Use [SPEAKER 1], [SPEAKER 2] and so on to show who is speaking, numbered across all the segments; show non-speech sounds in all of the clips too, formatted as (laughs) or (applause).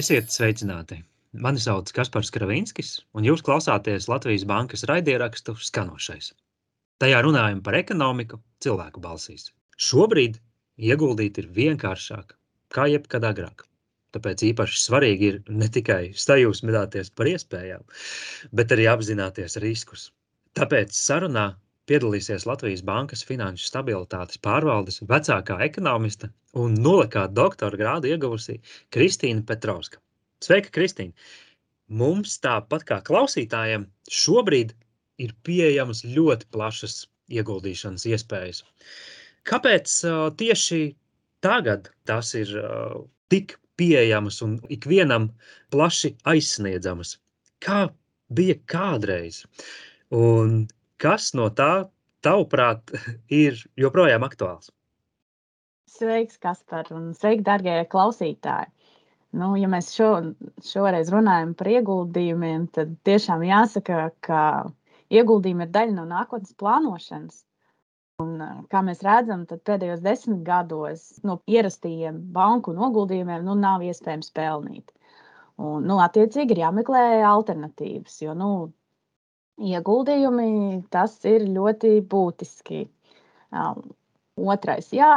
[SPEAKER 1] Esiet sveicināti! Mani sauc Kaspars Kravinskis, un jūs klausāties Latvijas Bankas raidierakstu Skanošais. Tajā runājam par ekonomiku cilvēku balsīs. Šobrīd ieguldīt ir vienkāršāk kā jebkad agrāk. Tāpēc īpaši svarīgi ir ne tikai sajūsmināties par iespējām, bet arī apzināties riskus. Tāpēc sarunā piedalīsies Latvijas Bankas finanšu stabilitātes pārvaldes vecākā ekonomiste un nulekā doktora grādu ieguvusī Kristīna Petrovska. Sveika, Kristīna! Mums tāpat kā klausītājiem šobrīd ir pieejamas ļoti plašas ieguldīšanas iespējas. Kāpēc uh, tieši tagad tas ir uh, tik pieejamas un ikvienam plaši aizsniedzamas? Kā bija kādreiz? Un kas no tā, tavuprāt, (laughs) ir joprojām aktuāls?
[SPEAKER 2] Sveiks, Kaspar, un sveiki, darbie klausītāji! Nu, ja mēs šo, šoreiz runājam par ieguldījumiem, tad tiešām jāsaka, ka ieguldījumi ir daļa no nākotnes plānošanas. Un, kā mēs redzam, pēdējos desmit gados no ierastajiem banku noguldījumiem nu, nav iespējams pelnīt. Un, nu, attiecīgi, ir jāmeklē alternatīvas, jo nu, ieguldījumi tas ir ļoti būtiski. Um, otrais, jā,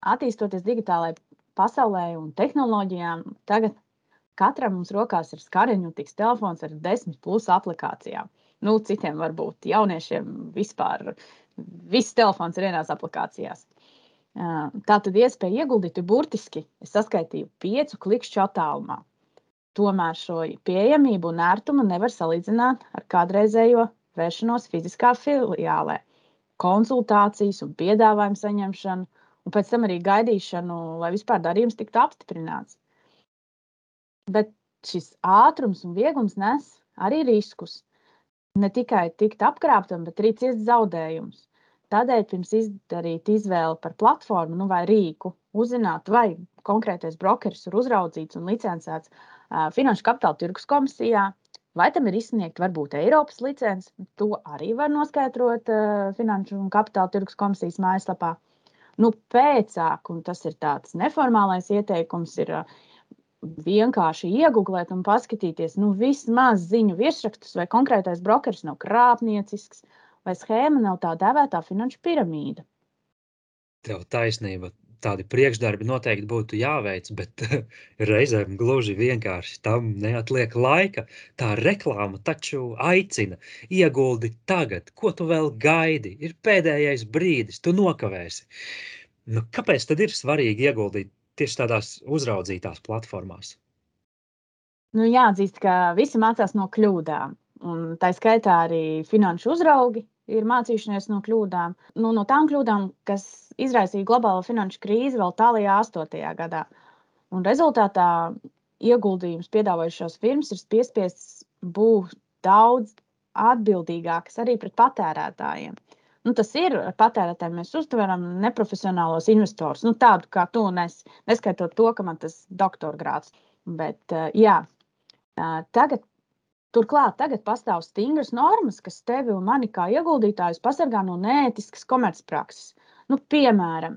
[SPEAKER 2] attīstoties digitālajai pasaulē un tehnoloģijām. Tagad katram mums rokās ir skariņš, telefons ar desmit plus aplikācijām. Nu, citiem varbūt jauniešiem vispār viss telefons ir vienās aplikācijās. Tā tad iespēja ieguldīt ir burtiski, es saskaitīju, piecu klikšķu attālumā. Tomēr šo pieejamību un ērtumu nevar salīdzināt ar kādreizējo vēršanos fiziskā filiālē, konsultācijas un piedāvājumu saņemšanu un pēc tam arī gaidīšanu, lai vispār darījums tiktu apstiprināts. Bet šis ātrums un vieglums nes arī riskus. Ne tikai tikt apkrāptam, bet arī ciest zaudējumus. Tādēļ pirms izdarīt izvēli par platformu nu, vai rīku, uzzināt, vai konkrētais brokeris ir uzraudzīts un licencēts Finanšu kapitāla tirgus komisijā, vai tam ir izsniegta varbūt Eiropas licence. To arī var noskaidrot Finanšu un kapitāla tirgus komisijas mājaslapā. Nu, pēcāk, un tas ir tāds neformālais ieteikums, ir vienkārši iegūglēt un paskatīties, nu, vismaz ziņu virsrakstus, vai konkrētais brokeris nav krāpniecisks, vai schēma nav tā dēvētā finanšu piramīda.
[SPEAKER 1] Tev taisnība. Tādi priekšdarbi noteikti būtu jāveic, bet (laughs) reizēm gluži vienkārši tam neatliek laika. Tā reklāma taču aicina, ieguldi tagad, ko tu vēl gaidi. Ir pēdējais brīdis, tu nokavēsi. Nu, kāpēc tad ir svarīgi ieguldīt tieši tādās uzraudzītās platformās?
[SPEAKER 2] Nu, jāatzīst, ka visi mācās no kļūdām. Un tā skaitā arī finanšu uzraugi ir mācījušies no kļūdām. Nu, no tām kļūdām, kas izraisīja globālo finanšu krīzi vēl tālākajā 8. gadā. Un rezultātā ieguldījums piedāvājušās firmas ir piespiestas būt daudz atbildīgākas arī pret patērētājiem. Nu, tas ir patērētājiem. Mēs uztveram neprofesionālos investorus, nu, tādu kā tu, nes, neskaitot to, ka man tas doktora grāds. Bet, uh, jā, uh, tagad, turklāt, tagad pastāv stingras normas, kas tevi un mani kā ieguldītājus pasargā no neētiskas komercprakses. Nu, piemēram,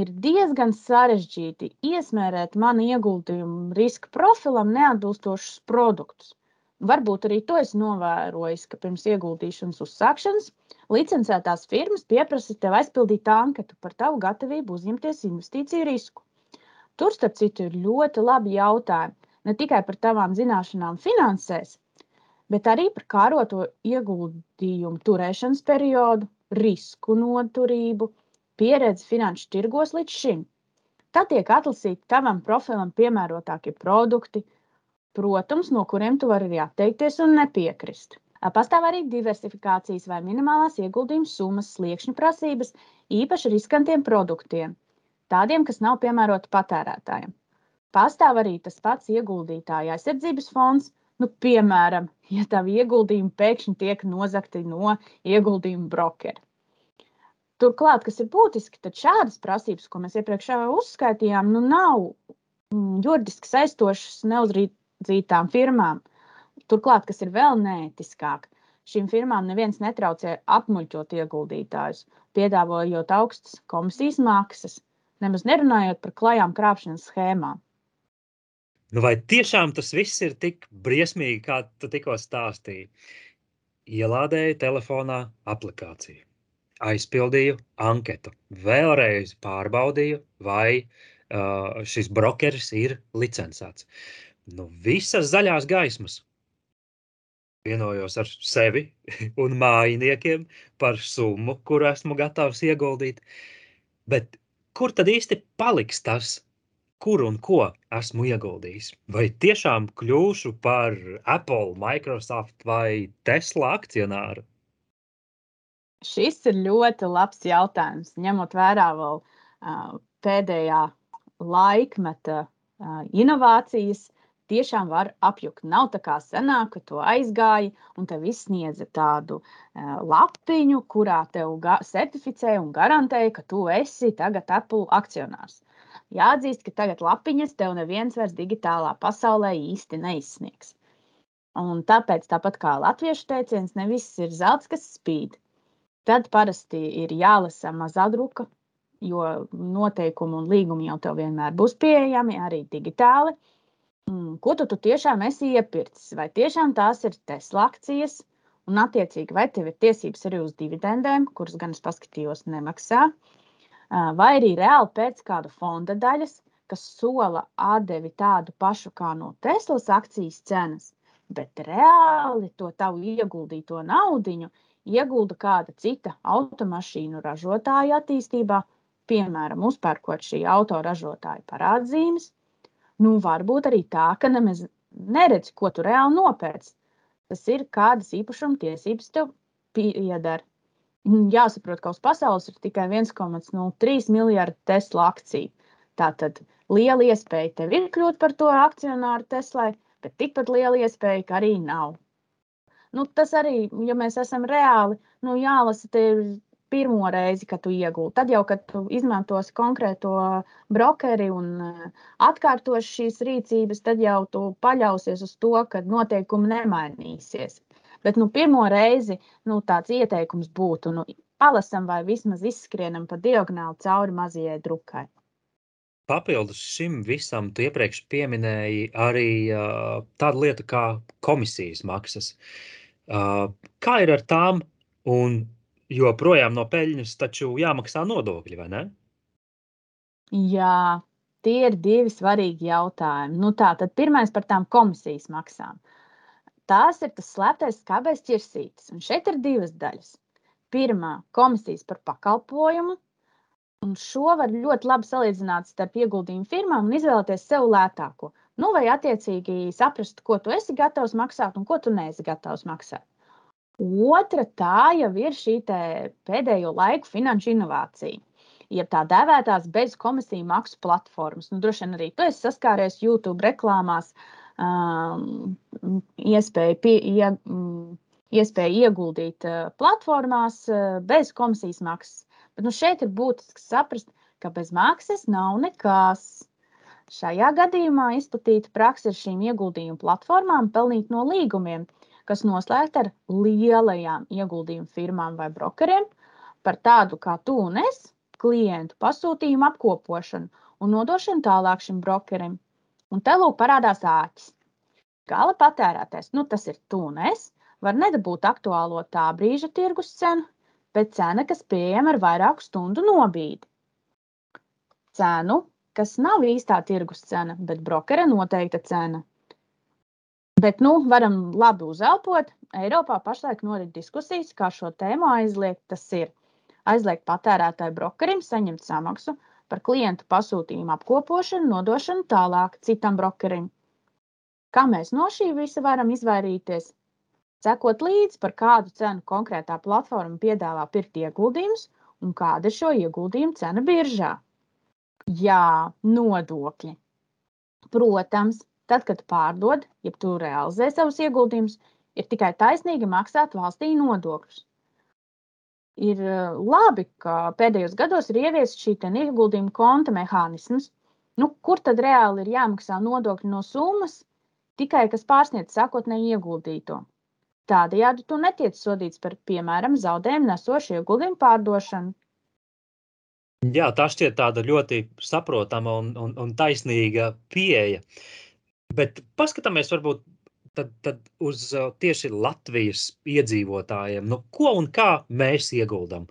[SPEAKER 2] ir diezgan sarežģīti iesmērēt manu ieguldījumu riska profilam neatbilstošus produktus. Varbūt arī to es novēroju, ka pirms ieguldīšanas uzsākšanas licencētās firmas pieprasa tev aizpildīt anketu par tavu gatavību uzņemties investīciju risku. Tur, starp citu, ir ļoti labi jautājumi ne tikai par tavām zināšanām finansēs, bet arī par kāroto ieguldījumu turēšanas periodu, risku noturību, pieredzi finanšu tirgos līdz šim. Tad tiek atlasīti tavam profilam piemērotākie produkti, protams, no kuriem tu vari arī atteikties un nepiekrist. Pastāv arī diversifikācijas vai minimālās ieguldījuma summas sliekšņu prasības īpaši riskantiem produktiem, tādiem, kas nav piemēroti patērētājiem. Pastāv arī tas pats ieguldītāja aizsardzības fonds, nu, piemēram, ja tavi ieguldījumi pēkšņi tiek nozagti no ieguldījuma brokera. Turklāt, kas ir būtiski, tad šādas prasības, ko mēs iepriekš uzskaitījām, nu, nav mm, juridiski saistošas ne uz zītām firmām. Turklāt, kas ir vēl neētiskāk, šīm firmām neviens netraucē apmuļķot ieguldītājus, piedāvājot augstas komisijas maksas, nemaz nerunājot par klajām krāpšanas schēmām.
[SPEAKER 1] Nu, vai tiešām tas viss ir tik briesmīgi, kā tu tikko stāstīji? Ielādēju telefonā aplikāciju, aizpildīju anketu, vēlreiz pārbaudīju, vai uh, šis brokeris ir licencēts. Nu, visas zaļās gaismas. Vienojos ar sevi (laughs) un mājiniekiem par summu, kuru esmu gatavs ieguldīt. Bet kur tad īsti paliks tas, kur un ko esmu ieguldījis. Vai tiešām kļūšu par Apple, Microsoft vai Tesla akcionāru?
[SPEAKER 2] Šis ir ļoti labs jautājums, ņemot vērā vēl uh, pēdējā laikmeta uh, inovācijas. Tiešām var apjukt. Nav tā kā senāk, ka tu aizgāji un tev izsniedza tādu uh, lapiņu, kurā tev certificēja un garantēja, ka tu esi tagad Apple akcionārs. Jāatzīst, ka tagad lapiņas tev neviens vairs digitālā pasaulē īsti neizsniegs. Un tāpēc, tāpat kā latviešu teiciens, ne viss ir zelts, kas spīd. Tad parasti ir jālasa mazā druka, jo noteikumi un līgumi jau tev vienmēr būs pieejami arī digitāli. Ko tu, tu tiešām esi iepircis? Vai tiešām tās ir Tesla akcijas? Un, attiecīgi, vai tev ir tiesības arī uz dividendēm, kuras gan es paskatījos, nemaksā? Vai arī reāli pēc kāda fonda daļas, kas sola atdevi tādu pašu kā no Teslas akcijas cenas, bet reāli to tavu ieguldīto naudiņu iegulda kāda cita automašīnu ražotāja attīstībā, piemēram, uzpērkot šī autoražotāja parādzīmes. Nu, varbūt arī tā, ka nemaz neredzi, ko tu reāli nopērci. Tas ir kādas īpašuma tiesības tev pieder. Jāsaprot, ka uz pasaules ir tikai 1,03 miljardi Tesla akciju. Tātad liela iespēja tev ir kļūt par to akcionāru Teslai, bet tikpat liela iespēja, ka arī nav. Nu, tas arī, ja mēs esam reāli, nu, jālasa tev pirmo reizi, kad tu iegūti. Tad jau, kad tu izmantosi konkrēto brokeri un atkārtosi šīs rīcības, tad jau tu paļausies uz to, ka noteikumi nemainīsies. Bet nu, pirmo reizi nu, tāds ieteikums būtu, nu, palasam vai vismaz izskrienam pa diagonāli cauri mazajai drukai.
[SPEAKER 1] Papildus šim visam, tu iepriekš pieminēji arī uh, tādu lietu kā komisijas maksas. Uh, kā ir ar tām? Un joprojām no peļņas taču jāmaksā nodokļi, vai ne?
[SPEAKER 2] Jā, tie ir divi svarīgi jautājumi. Nu tā, tad pirmais par tām komisijas maksām. Tās ir tas slēptais skābais ķirsītis. Un šeit ir divas daļas. Pirmā - komisijas par pakalpojumu. Un šo var ļoti labi salīdzināt starp ieguldījumu firmām un izvēlēties sev lētāko. Nu, vai attiecīgi saprast, ko tu esi gatavs maksāt un ko tu neesi gatavs maksāt. Otra tā jau ir šī pēdējo laiku finanšu inovācija. Ir tā dēvētās bez komisiju maksu platformas. Nu, droši vien arī tu esi saskāries YouTube reklāmās. Um, iespēju, pie, ie, um, iespēju ieguldīt uh, platformās uh, bez komisijas maksas. Bet nu, šeit ir būtiski saprast, ka bez maksas nav nekas. Šajā gadījumā izplatīta praksa ar šīm ieguldījumu platformām pelnīt no līgumiem, kas noslēgti ar lielajām ieguldījumu firmām vai brokeriem par tādu kā tu un es, klientu pasūtījumu apkopošanu un nodošanu tālāk šim brokerim. Un te lūk parādās āķis. Gala patērētājs, nu tas ir tu un es, var nedabūt aktuālo tā brīža tirgus cenu, bet cena, kas pieejama ar vairāku stundu nobīdi. Cenu, kas nav īstā tirgus cena, bet brokera noteikta cena. Bet, nu, varam labi uzelpot. Eiropā pašlaik norit diskusijas, kā šo tēmu aizliegt. Tas ir aizliegt patērētāju brokerim saņemt samaksu par klientu pasūtījumu apkopošanu, nodošanu tālāk citam brokerim. Kā mēs no šī visa varam izvairīties? Sekot līdzi, par kādu cenu konkrētā platforma piedāvā pirkt ieguldījumus un kāda ir šo ieguldījumu cena biržā. Jā, nodokļi. Protams, tad, kad pārdod, ja tu realizē savus ieguldījumus, ir tikai taisnīgi maksāt valstī nodokļus ir eh, labi, ka pēdējos gados ir ieviests šī ieguldījuma konta mehānisms. Nu, kur tad reāli ir jāmaksā nodokļi no summas, tikai kas pārsniedz sākotnēji ieguldīto? Tādējādi tu netiec sodīts par, piemēram, zaudējumu nesošu ieguldījumu pārdošanu.
[SPEAKER 1] Jā, tā šķiet tāda ļoti saprotama un, un, un taisnīga pieeja. Bet paskatāmies varbūt tad, tad uz tieši Latvijas iedzīvotājiem, nu, ko un kā mēs ieguldam.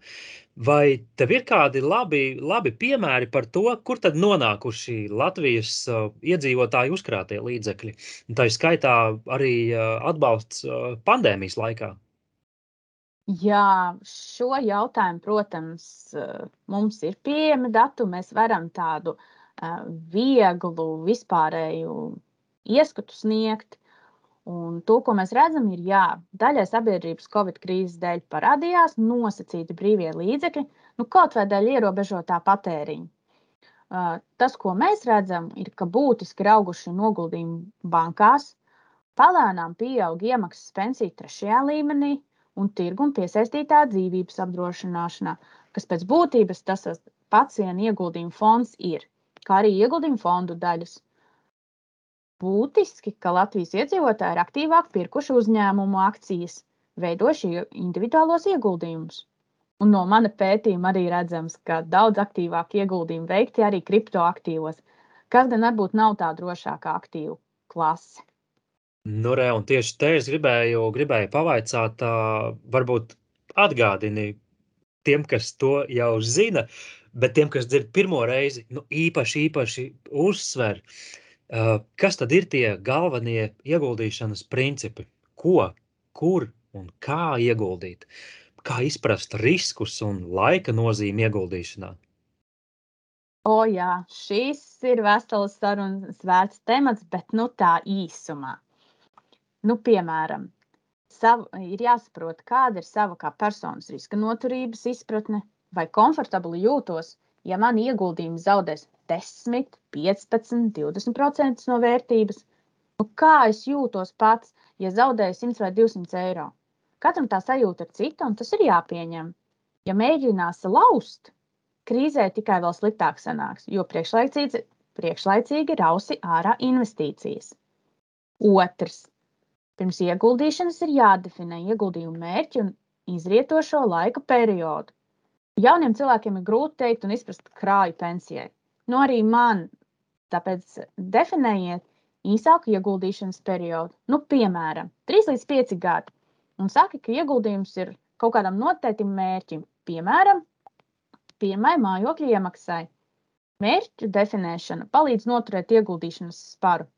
[SPEAKER 1] Vai tev ir kādi labi, labi piemēri par to, kur tad nonākuši Latvijas uh, iedzīvotāju uzkrātie līdzekļi? Tā ir skaitā arī uh, atbalsts uh, pandēmijas laikā.
[SPEAKER 2] Jā, šo jautājumu, protams, mums ir pieejami dati. Mēs varam tādu vieglu, vispārēju ieskatu sniegt. Un to, ko mēs redzam, ir, ka daļai sabiedrības Covid krīzes dēļ parādījās nosacīti brīvie līdzekļi, nu, kaut vai dēļ ierobežotā patēriņa. Uh, tas, ko mēs redzam, ir, ka būtiski auguši noguldījumi bankās, palēnām pieaug iemaksas pensiju trešajā līmenī un tirguma piesaistītā dzīvības apdrošināšanā, kas pēc būtības tas pats vien ieguldījuma fonds ir, kā arī ieguldījuma fondu daļas Būtiski, ka Latvijas iedzīvotāji ir aktīvāk pirkuši uzņēmumu akcijas, veidojuši individuālos ieguldījumus. Un no mana pētījuma arī redzams, ka daudz aktīvāk ieguldījumi veikti arī kriptoaktīvos, kas gan varbūt nav tā drošākā aktīvu klase.
[SPEAKER 1] Nu, re, un tieši te es gribēju, gribēju pavaicāt, varbūt atgādini tiem, kas to jau zina, bet tiem, kas dzird pirmo reizi, nu, īpaši, īpaši uzsver. Uh, Kas tad ir tie galvenie ieguldīšanas principi? Ko, kur un kā ieguldīt? Kā izprast riskus un laika nozīmi ieguldīšanā?
[SPEAKER 2] O, jā, šis ir vesels sarunas vērts temats, bet nu tā īsumā. Nu, piemēram, savu, ir jāsaprot, kāda ir sava kā personas riska noturības izpratne, vai komfortabli jūtos, ja man ieguldījumi zaudēs 10, 15, 20% no vērtības. Nu, kā es jūtos pats, ja zaudēju 100 vai 200 eiro? Katram tā sajūta ir cita, un tas ir jāpieņem. Ja mēģinās laust, krīzē tikai vēl sliktāk sanāks, jo priekšlaicīgi, priekšlaicīgi rausi ārā investīcijas. Otrs. Pirms ieguldīšanas ir jādefinē ieguldījumu mērķi un izrietošo laika periodu. Jauniem cilvēkiem ir grūti teikt un izprast krāju pensijai. Nu, arī man. Tāpēc definējiet īsāku ieguldīšanas periodu. Nu, piemēram, 3 līdz 5 gadi. Un saka, ka ieguldījums ir kaut kādam noteiktam mērķim. Piemēram, pirmai mājokļa iemaksai. Mērķu definēšana palīdz noturēt ieguldīšanas sparu.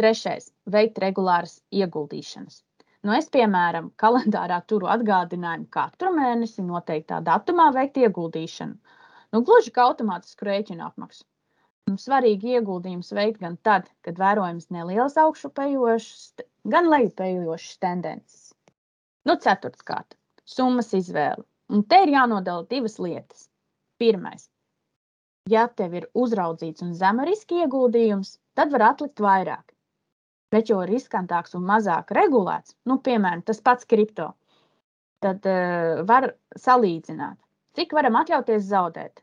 [SPEAKER 2] Trešais - veikt regulāras ieguldīšanas. Nu, es, piemēram, kalendārā turu atgādinājumu katru mēnesi noteiktā datumā veikt ieguldīšanu. Nu, gluži kā automātisku rēķinu apmaksu. Mums svarīgi ieguldījums veikt gan tad, kad vērojams nelielas augšupejošas, gan lejupējošas tendences. Nu, ceturtkārt, summas izvēle. Un te ir jānodala divas lietas. Pirmais, ja tev ir uzraudzīts un zema riska ieguldījums, tad var atlikt vairāk. Bet, jo riskantāks un mazāk regulēts, nu, piemēram, tas pats kripto, tad uh, var salīdzināt Cik varam atļauties zaudēt?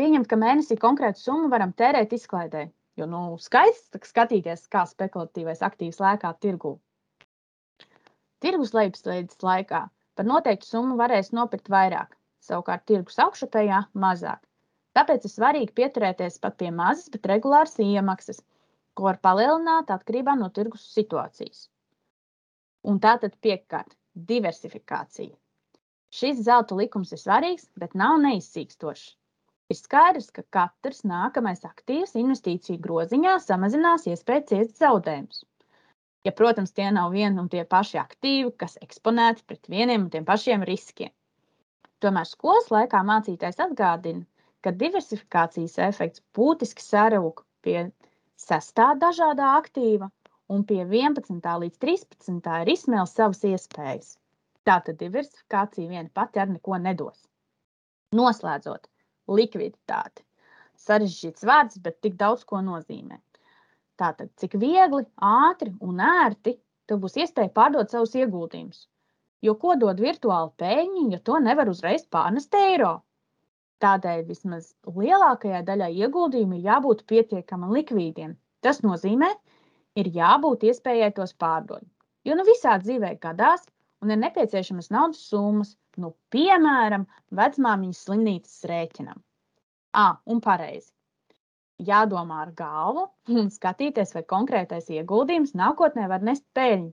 [SPEAKER 2] Pieņemt, ka mēnesī konkrētu summu varam tērēt izklaidē, jo nu, skaisti skatīties, kā spekulatīvais aktīvs lēkā tirgū. Tirgus lejupslīdes laikā par noteiktu summu varēs nopirkt vairāk, savukārt tirgus augšupējā mazāk. Tāpēc ir svarīgi pieturēties pat pie mazas, bet regulāras iemaksas, ko var palielināt atkarībā no tirgus situācijas. Un tā tad piekārt - diversifikācija. Šis zelta likums ir svarīgs, bet nav neizsīkstošs. Ir skaidrs, ka katrs nākamais aktīvs investīciju groziņā samazinās iespēju ciest zaudējumus. Ja, protams, tie nav vieni un tie paši aktīvi, kas eksponēti pret vieniem un tiem pašiem riskiem. Tomēr skolas laikā mācītājs atgādina, ka diversifikācijas efekts būtiski sarūk pie sestā dažādā aktīva, un pie 11. līdz 13. ir izsmēlis savas iespējas. Tātad diversifikācija viena pati ar neko nedos. Noslēdzot, likviditāte. Sarežģīts vārds, bet tik daudz ko nozīmē. Tātad, cik viegli, ātri un ērti tev būs iespēja pārdot savus ieguldījumus. Jo ko dod virtuāla peļņa, ja to nevar uzreiz pārnest eiro? Tādēļ vismaz lielākajai daļai ieguldījumu ir jābūt pietiekami likvīdiem. Tas nozīmē, ir jābūt iespējai tos pārdot. Jo nu visā dzīvē gadās, un ir nepieciešamas naudas summas, nu, piemēram, vecmāmiņas slimnīcas rēķinam. Ah, un pareizi. jādomā ar galvu un skatīties, vai konkrētais ieguldījums nākotnē var nest peļņu.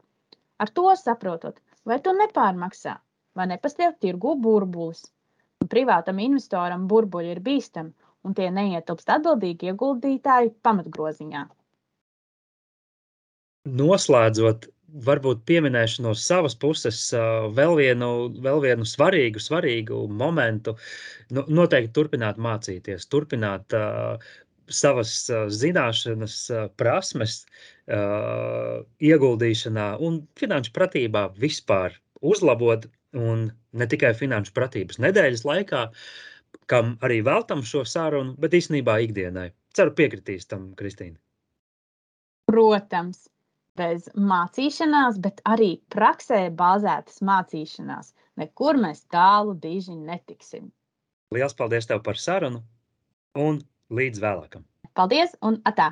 [SPEAKER 2] Ar to saprotot, vai tu nepārmaksā, vai nepastāv tirgu burbulis. Privātam investoram burbuļi ir bīstami, un tie neietilpst atbildīgi ieguldītāju pamatgroziņā.
[SPEAKER 1] Noslēdzot, varbūt pieminēšu no savas puses vēl vienu, vēl vienu svarīgu, svarīgu momentu. Nu, noteikti turpināt mācīties, turpināt uh, savas zināšanas, prasmes, ieguldīšanā un finanšu pratībā vispār uzlabot, un ne tikai finanšu pratības nedēļas laikā, kam arī veltam šo sarunu, bet īstenībā ikdienai. Ceru, piekritīs tam, Kristīna.
[SPEAKER 2] Protams, bez mācīšanās, bet arī praksē bāzētas mācīšanās. Nekur mēs tālu diži netiksim.
[SPEAKER 1] Lielas paldies tev par sarunu un līdz vēlākam!
[SPEAKER 2] Paldies un atā!